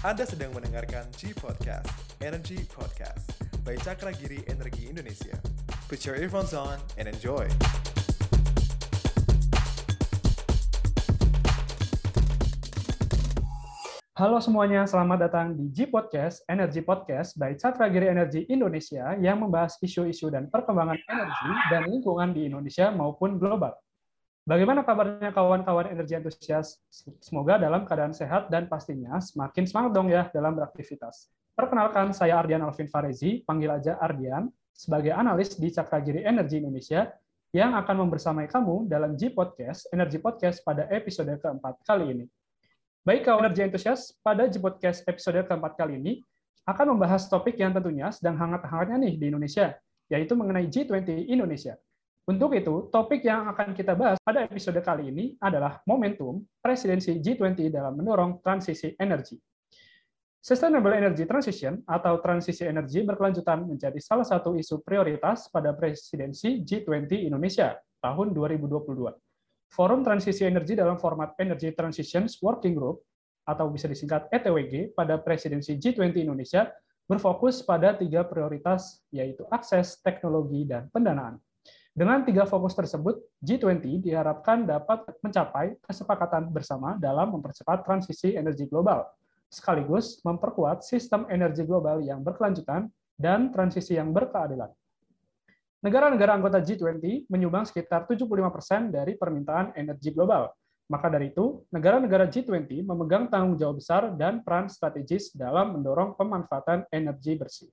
Anda sedang mendengarkan G Podcast, Energy Podcast by Cakra Giri Energi Indonesia. Put your earphones on and enjoy. Halo semuanya, selamat datang di G Podcast, Energy Podcast by Cakra Giri Energi Indonesia yang membahas isu-isu dan perkembangan energi dan lingkungan di Indonesia maupun global. Bagaimana kabarnya kawan-kawan energi antusias? Semoga dalam keadaan sehat dan pastinya semakin semangat dong ya dalam beraktivitas. Perkenalkan, saya Ardian Alvin Farezi, panggil aja Ardian, sebagai analis di Cakra Giri Energi Indonesia yang akan membersamai kamu dalam G Podcast, Energy Podcast pada episode keempat kali ini. Baik kawan energi antusias, pada G Podcast episode keempat kali ini akan membahas topik yang tentunya sedang hangat-hangatnya nih di Indonesia, yaitu mengenai G20 Indonesia. Untuk itu, topik yang akan kita bahas pada episode kali ini adalah momentum presidensi G20 dalam mendorong transisi energi. Sustainable Energy Transition atau transisi energi berkelanjutan menjadi salah satu isu prioritas pada presidensi G20 Indonesia tahun 2022. Forum Transisi Energi dalam format Energy Transitions Working Group atau bisa disingkat ETWG pada presidensi G20 Indonesia berfokus pada tiga prioritas yaitu akses, teknologi, dan pendanaan. Dengan tiga fokus tersebut, G20 diharapkan dapat mencapai kesepakatan bersama dalam mempercepat transisi energi global, sekaligus memperkuat sistem energi global yang berkelanjutan dan transisi yang berkeadilan. Negara-negara anggota G20 menyumbang sekitar 75% dari permintaan energi global. Maka dari itu, negara-negara G20 memegang tanggung jawab besar dan peran strategis dalam mendorong pemanfaatan energi bersih.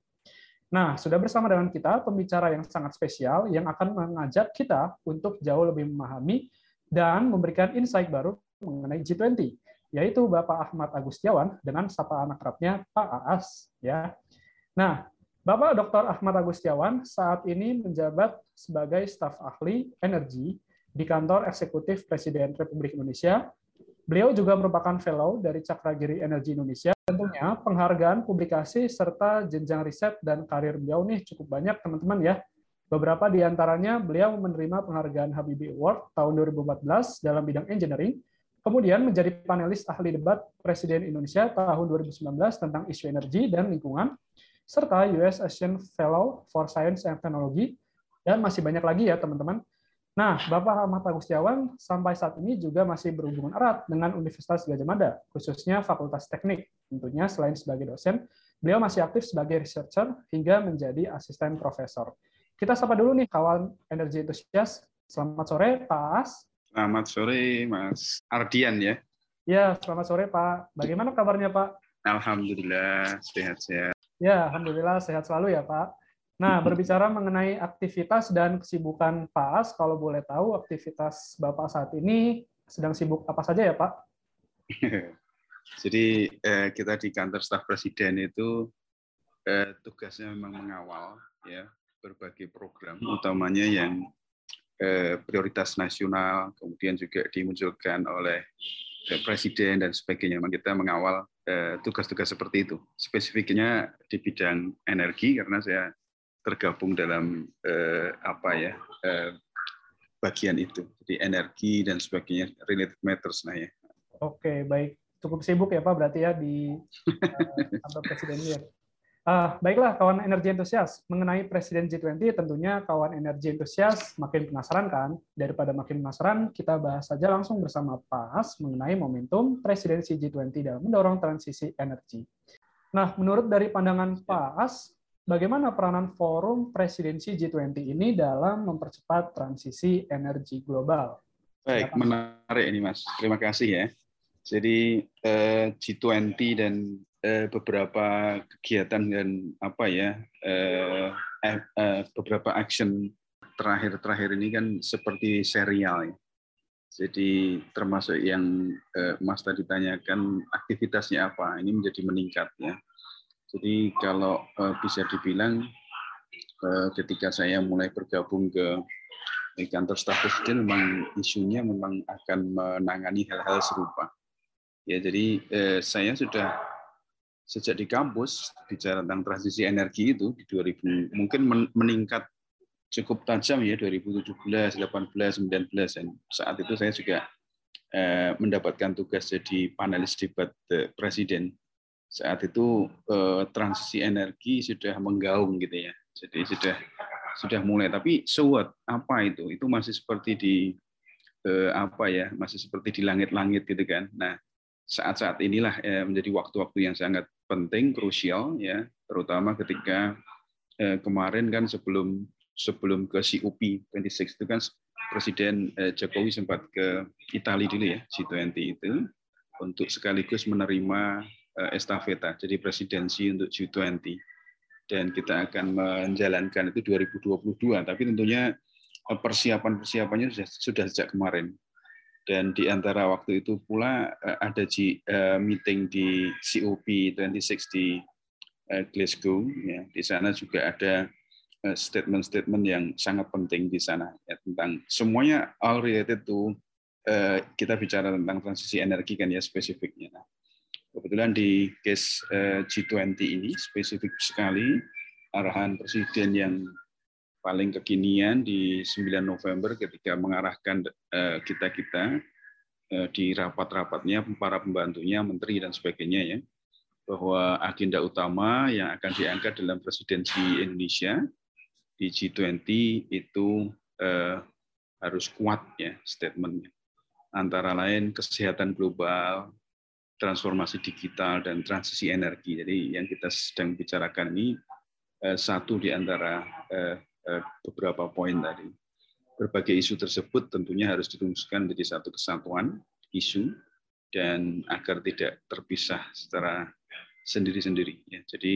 Nah, sudah bersama dengan kita pembicara yang sangat spesial yang akan mengajak kita untuk jauh lebih memahami dan memberikan insight baru mengenai G20, yaitu Bapak Ahmad Agustiawan dengan sapa anak kerapnya Pak Aas. Ya. Nah, Bapak Dr. Ahmad Agustiawan saat ini menjabat sebagai staf ahli energi di kantor eksekutif Presiden Republik Indonesia. Beliau juga merupakan fellow dari Cakra Giri Energi Indonesia. Tentunya penghargaan publikasi serta jenjang riset dan karir beliau nih cukup banyak teman-teman ya. Beberapa di antaranya beliau menerima penghargaan Habibie Award tahun 2014 dalam bidang engineering, kemudian menjadi panelis ahli debat Presiden Indonesia tahun 2019 tentang isu energi dan lingkungan, serta US Asian Fellow for Science and Technology, dan masih banyak lagi ya teman-teman. Nah, Bapak Ahmad Agustiawan sampai saat ini juga masih berhubungan erat dengan Universitas Gajah Mada, khususnya Fakultas Teknik. Tentunya selain sebagai dosen, beliau masih aktif sebagai researcher hingga menjadi asisten profesor. Kita sapa dulu nih kawan energi entusias. Selamat sore Pak As. Selamat sore Mas Ardian ya. Ya, selamat sore Pak. Bagaimana kabarnya Pak? Alhamdulillah sehat-sehat. Ya, alhamdulillah sehat selalu ya, Pak. Nah, berbicara mengenai aktivitas dan kesibukan Pak As, kalau boleh tahu aktivitas Bapak saat ini sedang sibuk apa saja ya, Pak? Jadi eh, kita di kantor staf presiden itu eh, tugasnya memang mengawal ya berbagai program, utamanya yang eh, prioritas nasional, kemudian juga dimunculkan oleh eh, presiden dan sebagainya. Memang kita mengawal tugas-tugas seperti itu. Spesifiknya di bidang energi karena saya tergabung dalam eh, apa ya eh, bagian itu. Jadi energi dan sebagainya related matters nah ya. Oke, baik. Cukup sibuk ya Pak berarti ya di uh, kantor presiden ya. Uh, baiklah kawan energi entusias, mengenai Presiden G20 tentunya kawan energi entusias makin penasaran kan? Daripada makin penasaran, kita bahas saja langsung bersama Pas mengenai momentum presidensi G20 dalam mendorong transisi energi. Nah, menurut dari pandangan Pas, bagaimana peranan forum presidensi G20 ini dalam mempercepat transisi energi global? Baik, menarik ini Mas. Terima kasih ya. Jadi eh, G20 dan Eh, beberapa kegiatan dan apa ya eh, beberapa action terakhir-terakhir ini kan seperti serial ya. Jadi termasuk yang Mas tadi tanyakan aktivitasnya apa, ini menjadi meningkat ya. Jadi kalau bisa dibilang ketika saya mulai bergabung ke kantor staf presiden memang isunya memang akan menangani hal-hal serupa. Ya jadi saya sudah sejak di kampus bicara tentang transisi energi itu di 2000 mungkin meningkat cukup tajam ya 2017, 18, 19 dan saat itu saya juga eh, mendapatkan tugas jadi panelis debat presiden saat itu eh, transisi energi sudah menggaung gitu ya. Jadi sudah sudah mulai. Tapi so Apa itu? Itu masih seperti di eh, apa ya? Masih seperti di langit-langit gitu kan. Nah, saat-saat inilah eh, menjadi waktu-waktu yang sangat penting, krusial ya, terutama ketika eh, kemarin kan sebelum sebelum ke COP 26 itu kan Presiden eh, Jokowi sempat ke Italia dulu ya, G20 itu untuk sekaligus menerima Eh, estafeta, jadi presidensi untuk G20. Dan kita akan menjalankan itu 2022, tapi tentunya persiapan-persiapannya sudah, sudah sejak kemarin. Dan di antara waktu itu pula eh, ada G, meeting di COP26 di Glasgow. Ya. Di sana juga ada statement-statement yang sangat penting di sana ya, tentang semuanya all related to kita bicara tentang transisi energi kan ya spesifiknya. Nah, Kebetulan di case eh, G20 ini spesifik sekali arahan presiden yang paling kekinian di 9 November ketika mengarahkan eh, kita-kita eh, di rapat-rapatnya para pembantunya, menteri dan sebagainya ya bahwa agenda utama yang akan diangkat dalam presidensi Indonesia di G20 itu eh, harus kuat ya statementnya. Antara lain kesehatan global, transformasi digital dan transisi energi. Jadi yang kita sedang bicarakan ini satu di antara beberapa poin tadi. Berbagai isu tersebut tentunya harus dirumuskan menjadi satu kesatuan isu dan agar tidak terpisah secara sendiri-sendiri. Ya, jadi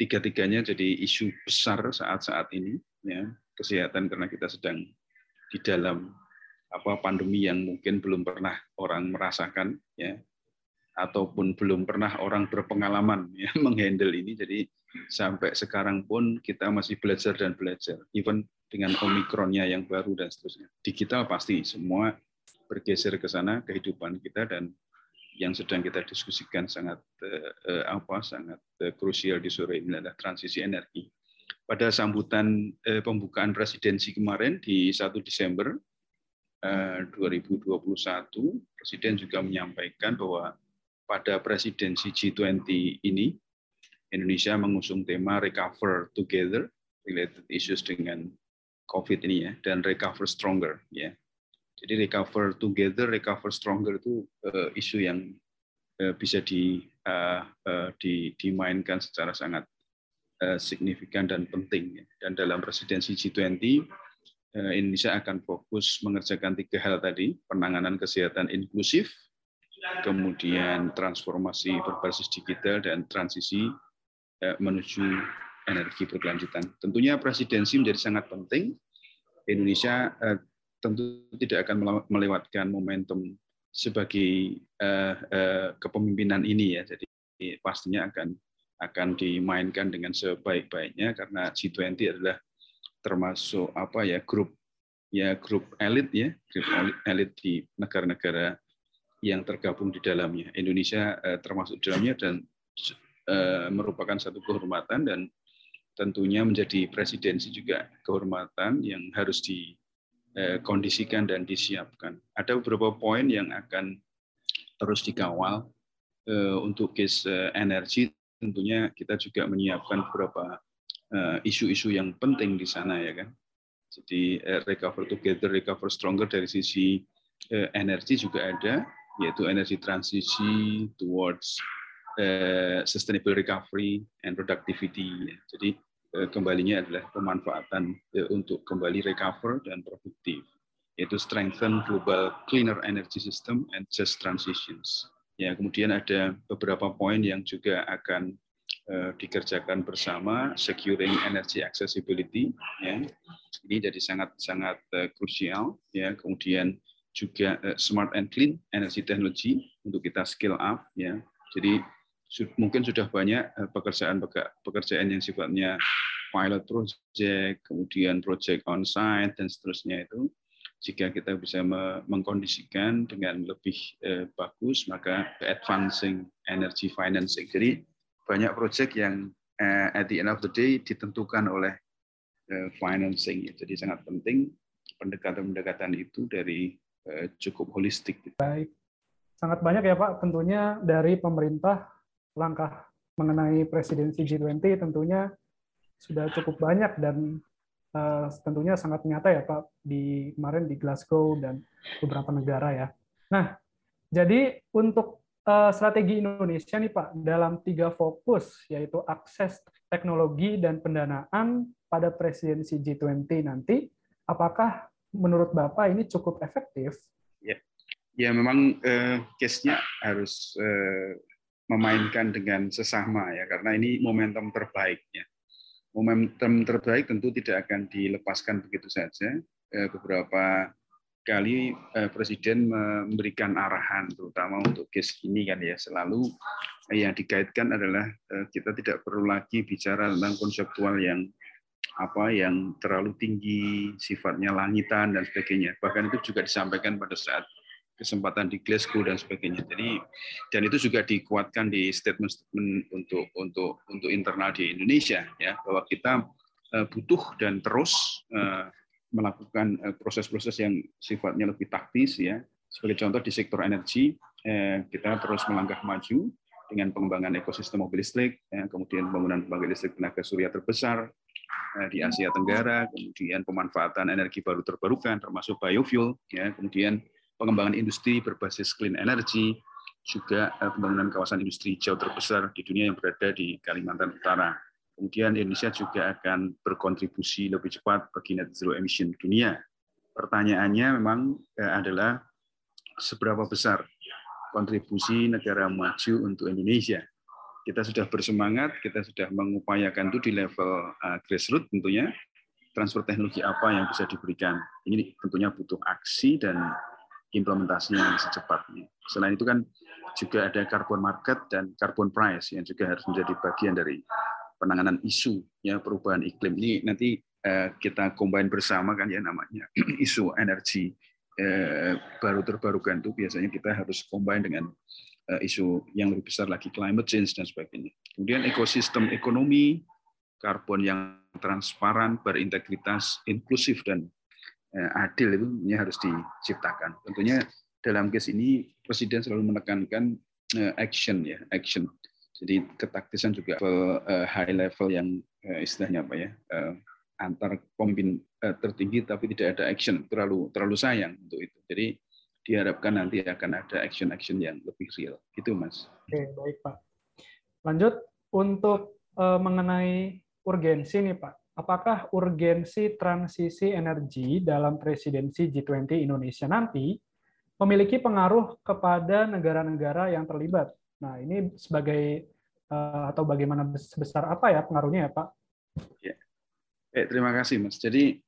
tiga-tiganya jadi isu besar saat-saat ini. Ya, kesehatan karena kita sedang di dalam apa pandemi yang mungkin belum pernah orang merasakan ya ataupun belum pernah orang berpengalaman ya menghandle ini. Jadi sampai sekarang pun kita masih belajar dan belajar. Even dengan omikronnya yang baru dan seterusnya. Digital pasti semua bergeser ke sana kehidupan kita dan yang sedang kita diskusikan sangat eh, apa sangat eh, krusial di sore ini adalah transisi energi. Pada sambutan eh, pembukaan presidensi kemarin di 1 Desember 2021, eh, Presiden juga menyampaikan bahwa pada presidensi G20 ini, Indonesia mengusung tema Recover Together, related issues dengan COVID ini ya, dan Recover Stronger. ya. Jadi Recover Together, Recover Stronger itu uh, isu yang uh, bisa di, uh, uh, di, dimainkan secara sangat uh, signifikan dan penting. Ya. Dan dalam presidensi G20, Eh, Indonesia akan fokus mengerjakan tiga hal tadi, penanganan kesehatan inklusif, kemudian transformasi berbasis digital, dan transisi eh, menuju energi berkelanjutan. Tentunya presidensi menjadi sangat penting. Indonesia eh, tentu tidak akan melewatkan momentum sebagai kepemimpinan ini ya. Jadi pastinya akan akan dimainkan dengan sebaik-baiknya karena G20 adalah termasuk apa ya grup ya grup elit ya grup elit di negara-negara yang tergabung di dalamnya. Indonesia eh, termasuk dalamnya dan eh, merupakan satu kehormatan dan tentunya menjadi presidensi juga kehormatan yang harus dikondisikan eh, dan disiapkan. Ada beberapa poin yang akan terus dikawal untuk case eh, energi. Tentunya kita juga menyiapkan beberapa isu-isu yang penting di sana ya kan. Jadi recover together, recover stronger dari sisi energi juga ada, yaitu energi transisi towards sustainable recovery and productivity. Jadi kembalinya adalah pemanfaatan untuk kembali recover dan produktif, yaitu strengthen global cleaner energy system and just transitions. Ya, kemudian ada beberapa poin yang juga akan Eh, dikerjakan bersama securing energy accessibility ya ini jadi sangat sangat uh, krusial ya kemudian juga uh, smart and clean energy technology untuk kita skill up ya jadi mungkin sudah banyak uh, pekerjaan pekerjaan yang sifatnya pilot project kemudian project on site dan seterusnya itu jika kita bisa mengkondisikan dengan lebih uh, bagus maka advancing energy financing jadi banyak proyek yang at the end of the day ditentukan oleh financing. Jadi sangat penting pendekatan-pendekatan itu dari cukup holistik. Baik. sangat banyak ya Pak. Tentunya dari pemerintah langkah mengenai presidensi G20 tentunya sudah cukup banyak dan uh, tentunya sangat nyata ya Pak di kemarin di Glasgow dan beberapa negara ya. Nah, jadi untuk uh, strategi Indonesia nih Pak dalam tiga fokus yaitu akses teknologi dan pendanaan pada presidensi G20 nanti, apakah menurut Bapak ini cukup efektif? Ya, ya memang eh, case-nya harus eh, memainkan dengan sesama ya, karena ini momentum terbaiknya. Momentum terbaik tentu tidak akan dilepaskan begitu saja. Eh, beberapa kali eh, Presiden memberikan arahan, terutama untuk case ini kan ya, selalu yang dikaitkan adalah kita tidak perlu lagi bicara tentang konseptual yang apa yang terlalu tinggi, sifatnya langitan dan sebagainya. Bahkan itu juga disampaikan pada saat kesempatan di Glasgow dan sebagainya. Jadi dan itu juga dikuatkan di statement-statement untuk untuk untuk internal di Indonesia ya bahwa kita eh, butuh dan terus eh, melakukan eh, proses-proses yang sifatnya lebih taktis ya. Sebagai contoh di sektor energi kita terus melangkah maju dengan pengembangan ekosistem mobil listrik, ya, kemudian pembangunan pembangkit listrik tenaga surya terbesar di Asia Tenggara, kemudian pemanfaatan energi baru terbarukan termasuk biofuel, ya, kemudian pengembangan industri berbasis clean energy, juga eh, pembangunan kawasan industri hijau terbesar di dunia yang berada di Kalimantan Utara. Kemudian Indonesia juga akan berkontribusi lebih cepat bagi net zero emission dunia. Pertanyaannya memang eh, adalah seberapa besar kontribusi negara maju untuk Indonesia. Kita sudah bersemangat, kita sudah mengupayakan itu di level uh, grassroots tentunya. Transfer teknologi apa yang bisa diberikan. Ini tentunya butuh aksi dan implementasinya secepatnya. Selain itu kan juga ada carbon market dan carbon price yang juga harus menjadi bagian dari penanganan isu ya perubahan iklim ini nanti uh, kita combine bersama kan ya namanya isu energi eh, baru terbarukan itu biasanya kita harus combine dengan isu yang lebih besar lagi climate change dan sebagainya. Kemudian ekosistem ekonomi, karbon yang transparan, berintegritas, inklusif dan eh, adil itu harus diciptakan. Tentunya dalam case ini presiden selalu menekankan eh, action ya, action. Jadi ketaktisan juga high level yang istilahnya apa ya, antar uh, tertinggi tapi tidak ada action terlalu terlalu sayang untuk itu jadi diharapkan nanti akan ada action-action yang lebih real. Gitu mas. Oke baik pak. Lanjut untuk uh, mengenai urgensi nih pak. Apakah urgensi transisi energi dalam presidensi G20 Indonesia nanti memiliki pengaruh kepada negara-negara yang terlibat? Nah ini sebagai uh, atau bagaimana sebesar apa ya pengaruhnya ya pak? Ya. Eh, terima kasih, Mas. Jadi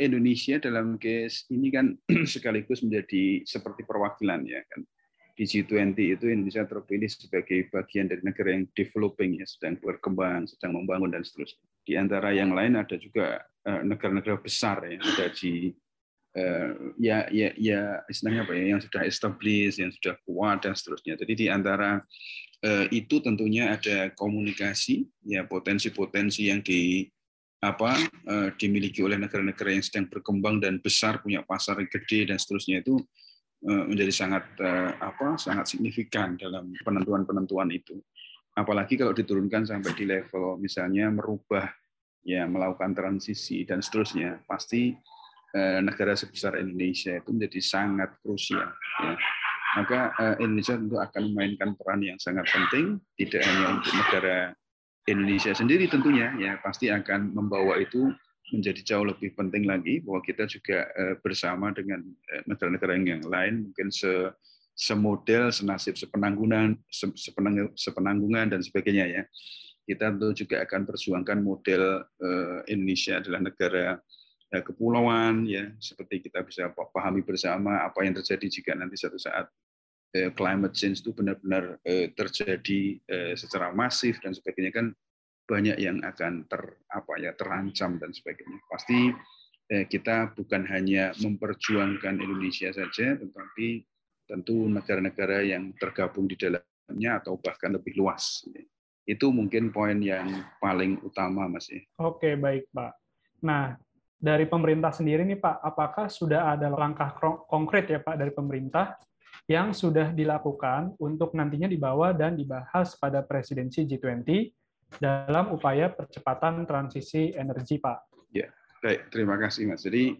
Indonesia dalam case ini kan sekaligus menjadi seperti perwakilan ya kan. Di G20 itu Indonesia terpilih sebagai bagian dari negara yang developing ya, sedang berkembang, sedang membangun dan seterusnya. Di antara yang lain ada juga eh, negara-negara besar ya, ada di eh, ya ya ya istilahnya apa ya yang sudah established, yang sudah kuat dan seterusnya. Jadi di antara eh, itu tentunya ada komunikasi ya potensi-potensi yang di apa eh, dimiliki oleh negara-negara yang sedang berkembang dan besar punya pasar yang gede dan seterusnya itu eh, menjadi sangat eh, apa sangat signifikan dalam penentuan-penentuan itu apalagi kalau diturunkan sampai di level misalnya merubah ya melakukan transisi dan seterusnya pasti negara sebesar Indonesia itu menjadi sangat krusial ya. maka Indonesia tentu akan memainkan peran yang sangat penting tidak hanya untuk negara Indonesia sendiri tentunya ya pasti akan membawa itu menjadi jauh lebih penting lagi bahwa kita juga eh, bersama dengan eh, negara-negara yang lain mungkin se semodel, senasib, sepenanggungan, sepenang, sepenanggungan dan sebagainya ya. Kita tentu juga akan perjuangkan model eh, Indonesia adalah negara kepulauan ya seperti kita bisa pahami bersama apa yang terjadi jika nanti satu saat climate change itu benar-benar eh, terjadi eh, secara masif dan sebagainya kan banyak yang akan ter apa ya terancam dan sebagainya. Pasti eh, kita bukan hanya memperjuangkan Indonesia saja, tetapi tentu negara-negara yang tergabung di dalamnya atau bahkan lebih luas. Itu mungkin poin yang paling utama, Mas. Ya. Oke, baik, Pak. Nah, dari pemerintah sendiri nih Pak, apakah sudah ada langkah konkret ya Pak dari pemerintah yang sudah dilakukan untuk nantinya dibawa dan dibahas pada presidensi G20 dalam upaya percepatan transisi energi, Pak? Ya, baik. Terima kasih, Mas. Jadi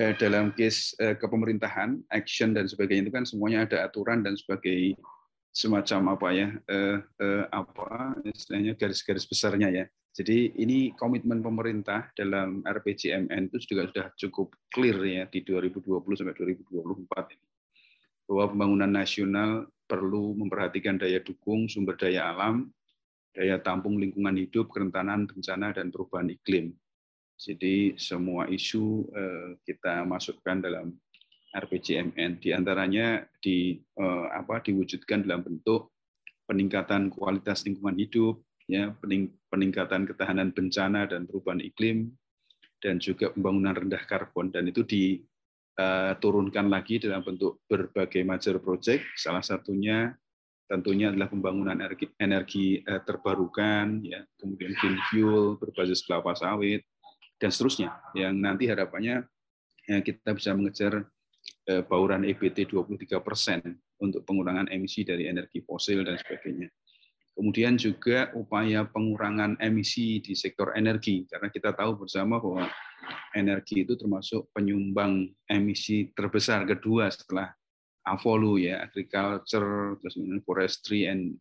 eh, dalam case eh, kepemerintahan, action dan sebagainya itu kan semuanya ada aturan dan sebagai semacam apa ya, eh, eh, apa istilahnya garis-garis besarnya ya. Jadi ini komitmen pemerintah dalam RPJMN itu juga sudah cukup clear ya di 2020 sampai 2024 ini. Bahwa pembangunan nasional perlu memperhatikan daya dukung sumber daya alam, daya tampung lingkungan hidup, kerentanan bencana dan perubahan iklim. Jadi semua isu eh, kita masukkan dalam RPJMN. Di antaranya di eh, apa diwujudkan dalam bentuk peningkatan kualitas lingkungan hidup, ya peningkatan ketahanan bencana dan perubahan iklim dan juga pembangunan rendah karbon dan itu diturunkan lagi dalam bentuk berbagai major project. Salah satunya tentunya adalah pembangunan energi, energi eh, terbarukan ya. Kemudian green fuel berbasis kelapa sawit dan seterusnya. Yang nanti harapannya ya, kita bisa mengejar eh, bauran EBT 23 persen untuk pengurangan emisi dari energi fosil dan sebagainya. Kemudian juga upaya pengurangan emisi di sektor energi, karena kita tahu bersama bahwa energi itu termasuk penyumbang emisi terbesar kedua setelah Avolu ya, agriculture, terus forestry and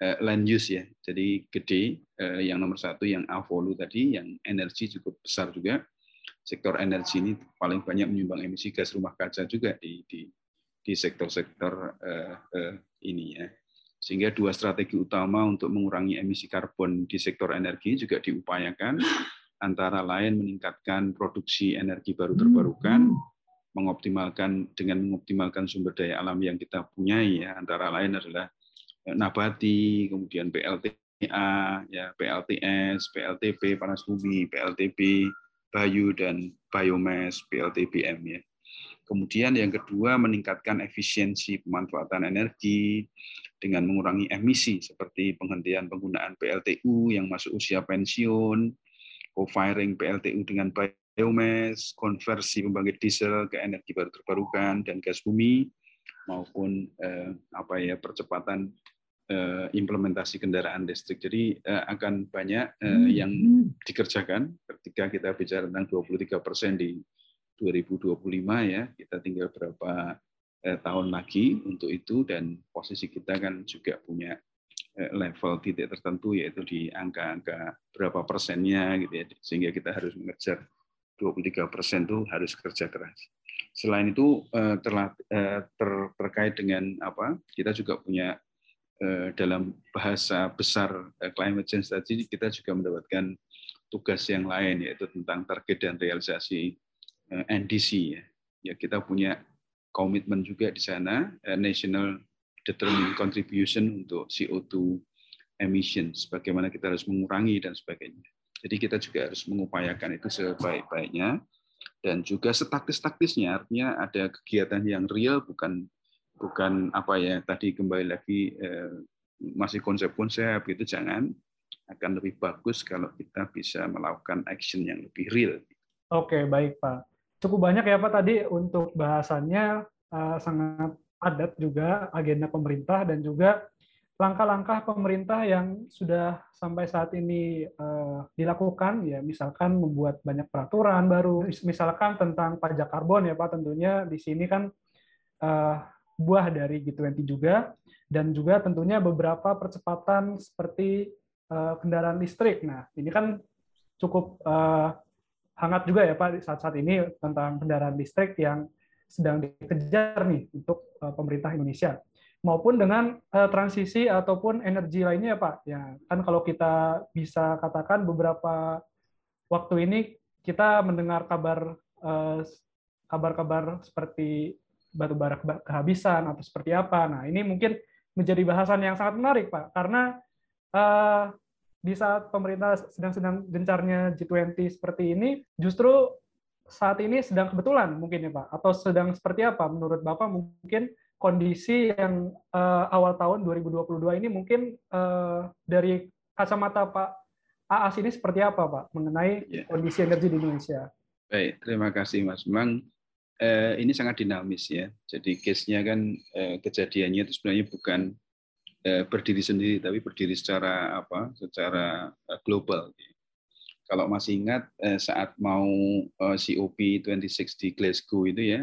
uh, land use ya. Jadi gede, uh, yang nomor satu yang Avolu tadi, yang energi cukup besar juga. Sektor energi ini paling banyak menyumbang emisi gas rumah kaca juga di di di sektor-sektor uh, ini ya. Sehingga dua strategi utama untuk mengurangi emisi karbon di sektor energi juga diupayakan, antara lain meningkatkan produksi energi baru terbarukan, mengoptimalkan dengan mengoptimalkan sumber daya alam yang kita punyai ya antara lain adalah eh, nabati, kemudian PLTA, ya PLTS, PLTP panas bumi, PLTB bayu dan biomass, PLTBM ya. Kemudian yang kedua meningkatkan efisiensi pemanfaatan energi dengan mengurangi emisi seperti penghentian penggunaan PLTU yang masuk usia pensiun, co-firing PLTU dengan biomass, konversi pembangkit diesel ke energi baru terbarukan dan gas bumi maupun eh, apa ya percepatan eh, implementasi kendaraan listrik. Jadi eh, akan banyak eh, yang dikerjakan ketika kita bicara tentang 23 persen di 2025 ya, kita tinggal berapa eh, tahun lagi untuk itu dan posisi kita kan juga punya level titik tertentu yaitu di angka-angka berapa persennya gitu ya, sehingga kita harus mengejar 23 persen itu harus kerja keras. Selain itu eh, eh, ter, terkait dengan apa, kita juga punya eh, dalam bahasa besar climate change tadi kita juga mendapatkan tugas yang lain yaitu tentang target dan realisasi NDC ya. Ya kita punya komitmen juga di sana National Determined Contribution untuk CO2 emissions, bagaimana kita harus mengurangi dan sebagainya. Jadi kita juga harus mengupayakan itu sebaik-baiknya dan juga setaktis-taktisnya artinya ada kegiatan yang real bukan bukan apa ya tadi kembali lagi eh, masih konsep-konsep itu jangan akan lebih bagus kalau kita bisa melakukan action yang lebih real. Oke, baik Pak cukup banyak ya Pak tadi untuk bahasannya uh, sangat padat juga agenda pemerintah dan juga langkah-langkah pemerintah yang sudah sampai saat ini uh, dilakukan. Ya misalkan membuat banyak peraturan baru misalkan tentang pajak karbon ya Pak. Tentunya di sini kan uh, buah dari G20 juga. Dan juga tentunya beberapa percepatan seperti uh, kendaraan listrik. Nah, ini kan cukup uh, hangat juga ya Pak saat-saat ini tentang kendaraan listrik yang sedang dikejar nih untuk uh, pemerintah Indonesia maupun dengan uh, transisi ataupun energi lainnya ya Pak. Ya, kan kalau kita bisa katakan beberapa waktu ini kita mendengar kabar uh, kabar-kabar seperti batu bara kehabisan atau seperti apa. Nah, ini mungkin menjadi bahasan yang sangat menarik, Pak, karena uh, di saat pemerintah sedang-sedang gencarnya G20 seperti ini, justru saat ini sedang kebetulan mungkin ya Pak, atau sedang seperti apa menurut Bapak mungkin kondisi yang uh, awal tahun 2022 ini mungkin uh, dari kacamata Pak Aas ini seperti apa Pak mengenai yeah. kondisi energi di Indonesia? Baik, terima kasih Mas. Memang eh, ini sangat dinamis ya. Jadi case-nya kan eh, kejadiannya itu sebenarnya bukan eh, berdiri sendiri, tapi berdiri secara apa? Secara eh, global. Kalau masih ingat eh, saat mau eh, COP26 di Glasgow itu ya,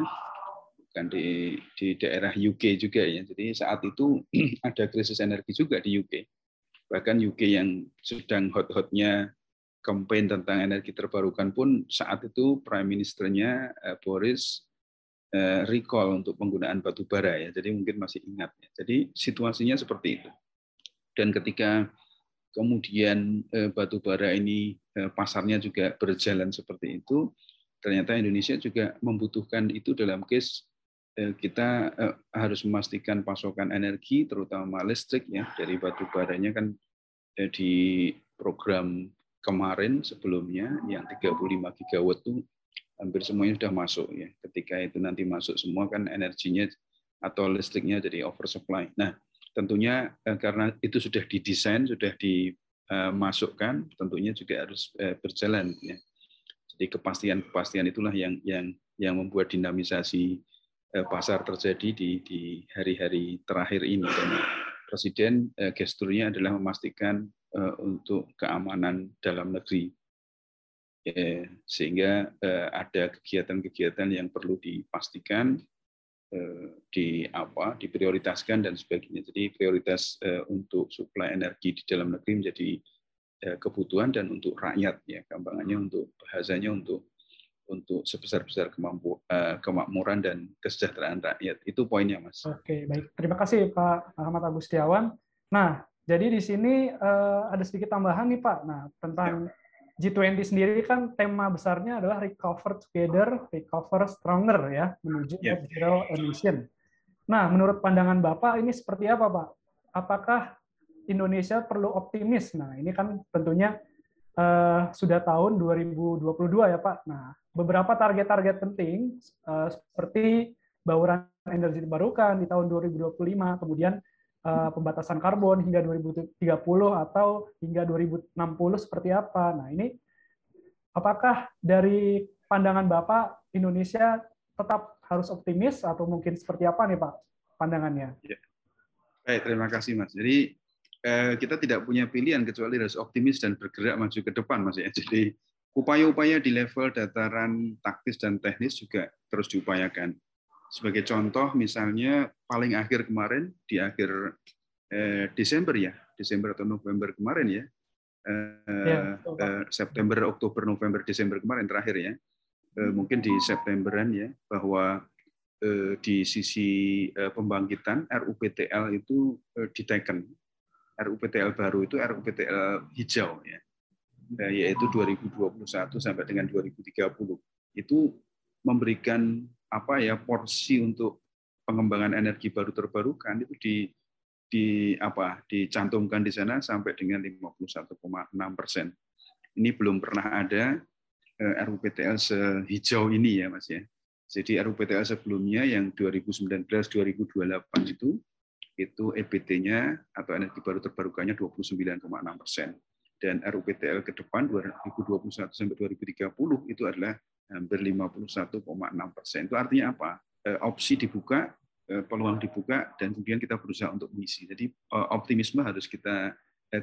bukan di di daerah UK juga ya. Jadi saat itu ada krisis energi juga di UK. Bahkan UK yang sedang hot-hotnya campaign tentang energi terbarukan pun saat itu Prime Ministernya eh, Boris recall untuk penggunaan batu bara ya. Jadi mungkin masih ingat ya. Jadi situasinya seperti itu. Dan ketika kemudian eh, batu bara ini pasarnya juga berjalan seperti itu, ternyata Indonesia juga membutuhkan itu dalam case kita harus memastikan pasokan energi terutama listrik ya dari batu baranya kan di program kemarin sebelumnya yang 35 gigawatt itu hampir semuanya sudah masuk ya. Ketika itu nanti masuk semua kan energinya atau listriknya jadi oversupply. Nah, tentunya karena itu sudah didesain, sudah di Eh, tentunya juga harus eh, berjalan ya. Jadi kepastian-kepastian itulah yang yang yang membuat dinamisasi eh, pasar terjadi di di hari-hari terakhir ini dan presiden gesturnya adalah memastikan untuk keamanan dalam negeri sehingga ada kegiatan-kegiatan yang perlu dipastikan di apa diprioritaskan dan sebagainya. Jadi prioritas untuk suplai energi di dalam negeri menjadi kebutuhan dan untuk rakyat ya gampangannya untuk bahasanya untuk untuk sebesar-besar kemampu kemakmuran dan kesejahteraan rakyat. Itu poinnya, Mas. Oke, baik. Terima kasih Pak Ahmad Agustiawan. Nah, jadi di sini ada sedikit tambahan nih Pak. Nah, tentang ya G20 sendiri kan tema besarnya adalah recover together, recover stronger ya, menuju yeah. net zero emission. Nah, menurut pandangan Bapak ini seperti apa, Pak? Apakah Indonesia perlu optimis? Nah, ini kan tentunya uh, sudah tahun 2022 ya, Pak. Nah, beberapa target-target penting uh, seperti bauran energi terbarukan di tahun 2025, kemudian uh, pembatasan karbon hingga 2030 atau hingga 2060 seperti apa. Nah, ini apakah dari pandangan Bapak Indonesia tetap harus optimis atau mungkin seperti apa nih Pak pandangannya? Ya. Baik, terima kasih Mas. Jadi eh, kita tidak punya pilihan kecuali harus optimis dan bergerak maju ke depan Mas ya. Jadi upaya-upaya di level dataran taktis dan teknis juga terus diupayakan. Sebagai contoh, misalnya paling akhir kemarin di akhir eh, Desember ya, Desember atau November kemarin ya, eh, ya eh, September, Oktober, November, Desember kemarin terakhir ya, eh, mungkin di Septemberan ya, bahwa eh, di sisi eh, pembangkitan RUPTL itu eh, diteken. RUPTL baru itu RUPTL hijau ya, eh, yaitu 2021 sampai dengan 2030 itu memberikan apa ya porsi untuk pengembangan energi baru terbarukan itu di di apa dicantumkan di sana sampai dengan 51,6 persen. Ini belum pernah ada eh, RUPTL sehijau ini ya Mas ya. Jadi RUPTL sebelumnya yang 2019-2028 itu itu EBT-nya atau energi baru terbarukannya 29,6 persen dan RUPTL ke depan 2021 sampai 2030 itu adalah hampir 51,6 persen. Itu artinya apa? Eh, opsi dibuka, eh, peluang dibuka, dan kemudian kita berusaha untuk mengisi. Jadi eh, optimisme harus kita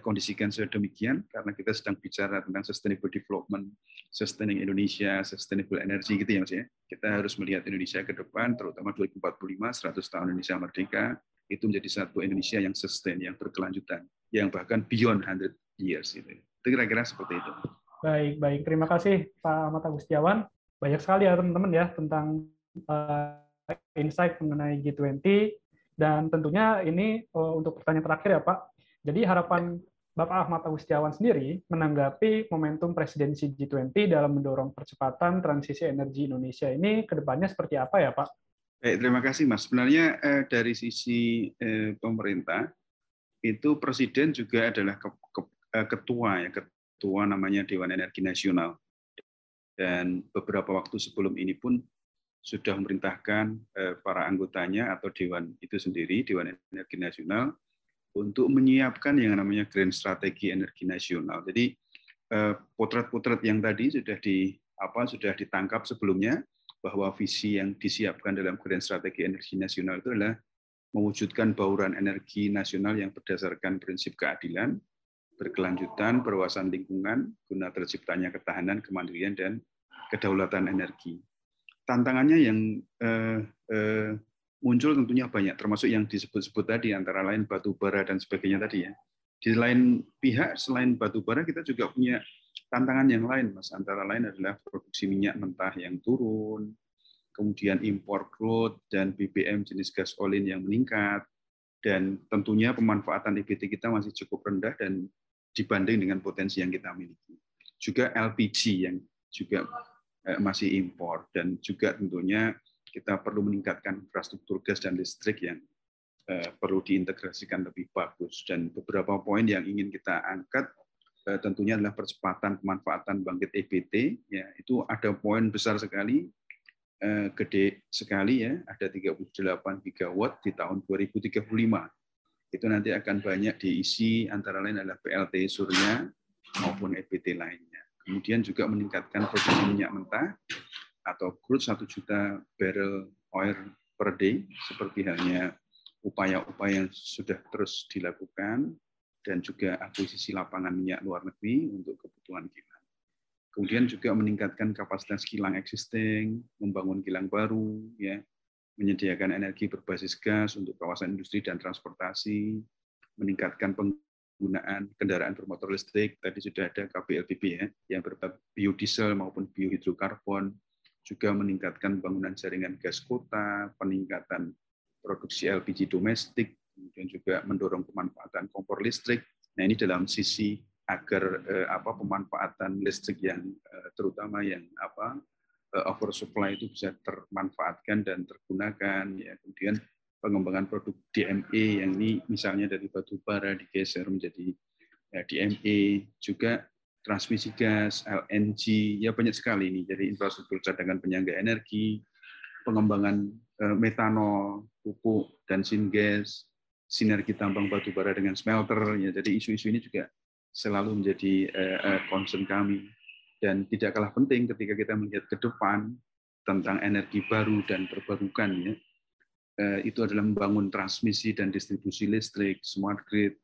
kondisikan sedemikian karena kita sedang bicara tentang sustainable development, sustaining Indonesia, sustainable energy gitu ya Mas ya. Kita harus melihat Indonesia ke depan, terutama 2045, 100 tahun Indonesia merdeka, itu menjadi satu Indonesia yang sustain, yang berkelanjutan, yang bahkan beyond 100 years. Itu kira-kira seperti itu. Baik, baik. Terima kasih Pak Ahmad Agustiawan. Banyak sekali ya teman-teman ya tentang uh, insight mengenai G20 dan tentunya ini uh, untuk pertanyaan terakhir ya Pak. Jadi harapan Bapak Ahmad Agustiawan sendiri menanggapi momentum presidensi G20 dalam mendorong percepatan transisi energi Indonesia ini ke depannya seperti apa ya Pak? Baik, terima kasih Mas. Sebenarnya eh, dari sisi eh, pemerintah itu presiden juga adalah ke, ke, eh, ketua ya ketua namanya Dewan Energi Nasional. Dan beberapa waktu sebelum ini pun sudah memerintahkan eh, para anggotanya atau dewan itu sendiri, Dewan Energi Nasional, untuk menyiapkan yang namanya Grand Strategi Energi Nasional. Jadi eh, potret-potret yang tadi sudah di apa sudah ditangkap sebelumnya bahwa visi yang disiapkan dalam Grand Strategi Energi Nasional itu adalah mewujudkan bauran energi nasional yang berdasarkan prinsip keadilan, berkelanjutan, perluasan lingkungan, guna terciptanya ketahanan, kemandirian, dan kedaulatan energi. Tantangannya yang eh, eh, muncul tentunya banyak, termasuk yang disebut-sebut tadi, antara lain batu bara dan sebagainya tadi ya. Di lain pihak, selain batu bara, kita juga punya tantangan yang lain, Mas. Antara lain adalah produksi minyak mentah yang turun, kemudian impor crude dan BBM jenis gas olin yang meningkat, dan tentunya pemanfaatan EBT kita masih cukup rendah dan dibanding dengan potensi yang kita miliki. Juga LPG yang juga eh, masih impor dan juga tentunya kita perlu meningkatkan infrastruktur gas dan listrik yang eh, perlu diintegrasikan lebih bagus. Dan beberapa poin yang ingin kita angkat Eh, tentunya adalah percepatan pemanfaatan bangkit EBT ya itu ada poin besar sekali gede sekali ya ada 38 gigawatt di tahun 2035 itu nanti akan banyak diisi antara lain adalah PLT surya maupun EBT lainnya kemudian juga meningkatkan produksi minyak mentah atau crude 1 juta barrel oil per day seperti halnya upaya-upaya yang sudah terus dilakukan dan juga akuisisi lapangan minyak luar negeri untuk kebutuhan kilang. Kemudian juga meningkatkan kapasitas kilang existing, membangun kilang baru, ya, menyediakan energi berbasis gas untuk kawasan industri dan transportasi, meningkatkan penggunaan kendaraan bermotor listrik, tadi sudah ada KBLBB ya, yang berupa biodiesel maupun biohidrokarbon, juga meningkatkan bangunan jaringan gas kota, peningkatan produksi LPG domestik, kemudian juga mendorong pemanfaatan kompor listrik. Nah ini dalam sisi agar eh, apa pemanfaatan listrik yang eh, terutama yang apa oversupply itu bisa termanfaatkan dan tergunakan. Ya kemudian pengembangan produk DME yang ini misalnya dari batu bara digeser menjadi ya, DME juga transmisi gas, LNG, ya banyak sekali ini. Jadi infrastruktur cadangan penyangga energi, pengembangan eh, metanol, pupuk, dan syngas, sinergi tambang batu bara dengan smelter ya jadi isu-isu ini juga selalu menjadi uh, concern kami dan tidak kalah penting ketika kita melihat ke depan tentang energi baru dan terbarukan ya uh, itu adalah membangun transmisi dan distribusi listrik smart grid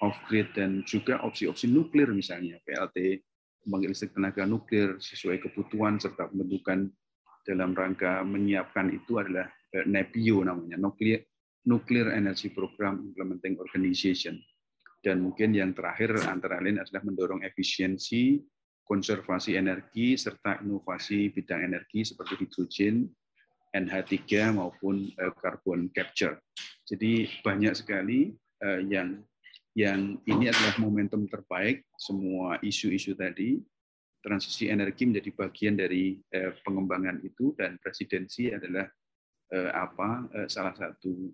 off grid dan juga opsi-opsi nuklir misalnya PLT pembangkit listrik tenaga nuklir sesuai kebutuhan serta pembentukan dalam rangka menyiapkan itu adalah NEPIO namanya nuklir Nuclear Energy Program Implementing Organization. Dan mungkin yang terakhir antara lain adalah mendorong efisiensi, konservasi energi, serta inovasi bidang energi seperti hidrogen, NH3 maupun eh, carbon capture. Jadi banyak sekali eh, yang yang ini adalah momentum terbaik semua isu-isu tadi transisi energi menjadi bagian dari eh, pengembangan itu dan presidensi adalah apa salah satu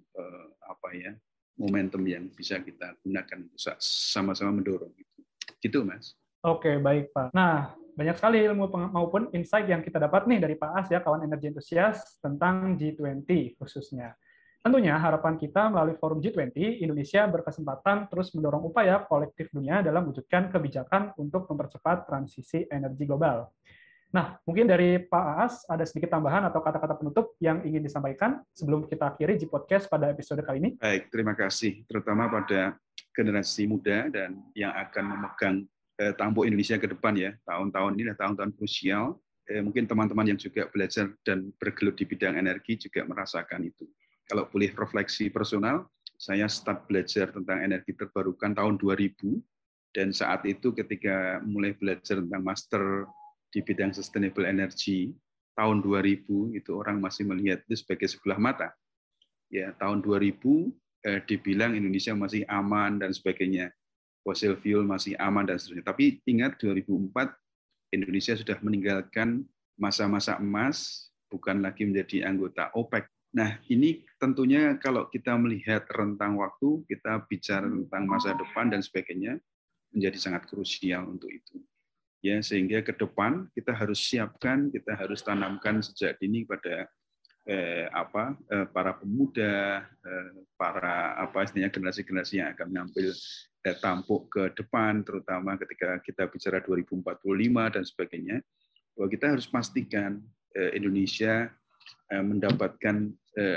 apa ya momentum yang bisa kita gunakan sama-sama mendorong itu. Gitu, Mas. Oke, baik, Pak. Nah, banyak sekali ilmu maupun insight yang kita dapat nih dari Pak As ya, kawan energi entusias tentang G20 khususnya. Tentunya harapan kita melalui forum G20, Indonesia berkesempatan terus mendorong upaya kolektif dunia dalam wujudkan kebijakan untuk mempercepat transisi energi global. Nah, mungkin dari Pak Aas ada sedikit tambahan atau kata-kata penutup yang ingin disampaikan sebelum kita akhiri di podcast pada episode kali ini. Baik, terima kasih. Terutama pada generasi muda dan yang akan memegang eh, tampuk Indonesia ke depan ya. Tahun-tahun ini tahun-tahun krusial. Eh, mungkin teman-teman yang juga belajar dan bergelut di bidang energi juga merasakan itu. Kalau boleh refleksi personal, saya start belajar tentang energi terbarukan tahun 2000 dan saat itu ketika mulai belajar tentang master di bidang sustainable energy tahun 2000 itu orang masih melihat itu sebagai sebelah mata. Ya, tahun 2000 eh, dibilang Indonesia masih aman dan sebagainya. Fossil fuel masih aman dan seterusnya. Tapi ingat 2004 Indonesia sudah meninggalkan masa-masa emas, bukan lagi menjadi anggota OPEC. Nah, ini tentunya kalau kita melihat rentang waktu, kita bicara tentang masa depan dan sebagainya, menjadi sangat krusial untuk itu ya sehingga ke depan kita harus siapkan kita harus tanamkan sejak dini pada eh, apa eh, para pemuda eh, para apa istilahnya generasi-generasi yang akan mengambil tampuk ke depan terutama ketika kita bicara 2045 dan sebagainya bahwa kita harus pastikan Indonesia mendapatkan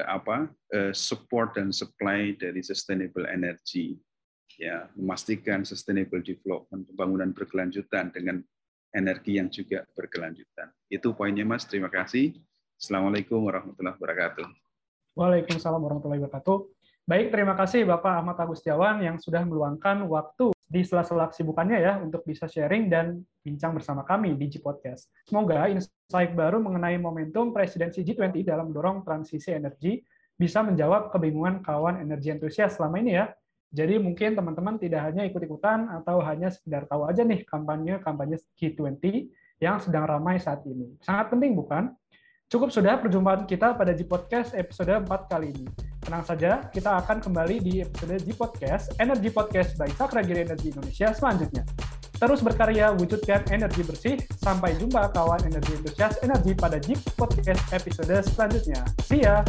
apa support dan supply dari sustainable energy ya memastikan sustainable development pembangunan berkelanjutan dengan energi yang juga berkelanjutan. Itu poinnya Mas. Terima kasih. Assalamualaikum warahmatullahi wabarakatuh. Waalaikumsalam warahmatullahi wabarakatuh. Baik, terima kasih Bapak Ahmad Agustiawan yang sudah meluangkan waktu di sela-sela kesibukannya ya untuk bisa sharing dan bincang bersama kami di G Podcast. Semoga insight baru mengenai momentum presidensi G20 dalam mendorong transisi energi bisa menjawab kebingungan kawan energi antusias selama ini ya jadi mungkin teman-teman tidak hanya ikut-ikutan atau hanya sekedar tahu aja nih kampanye-kampanye G20 yang sedang ramai saat ini. Sangat penting bukan? Cukup sudah perjumpaan kita pada G Podcast episode 4 kali ini. Tenang saja, kita akan kembali di episode G Podcast, Energy Podcast by Sakragiri Energi Indonesia selanjutnya. Terus berkarya wujudkan energi bersih. Sampai jumpa kawan energi entusias energi pada G Podcast episode selanjutnya. See ya!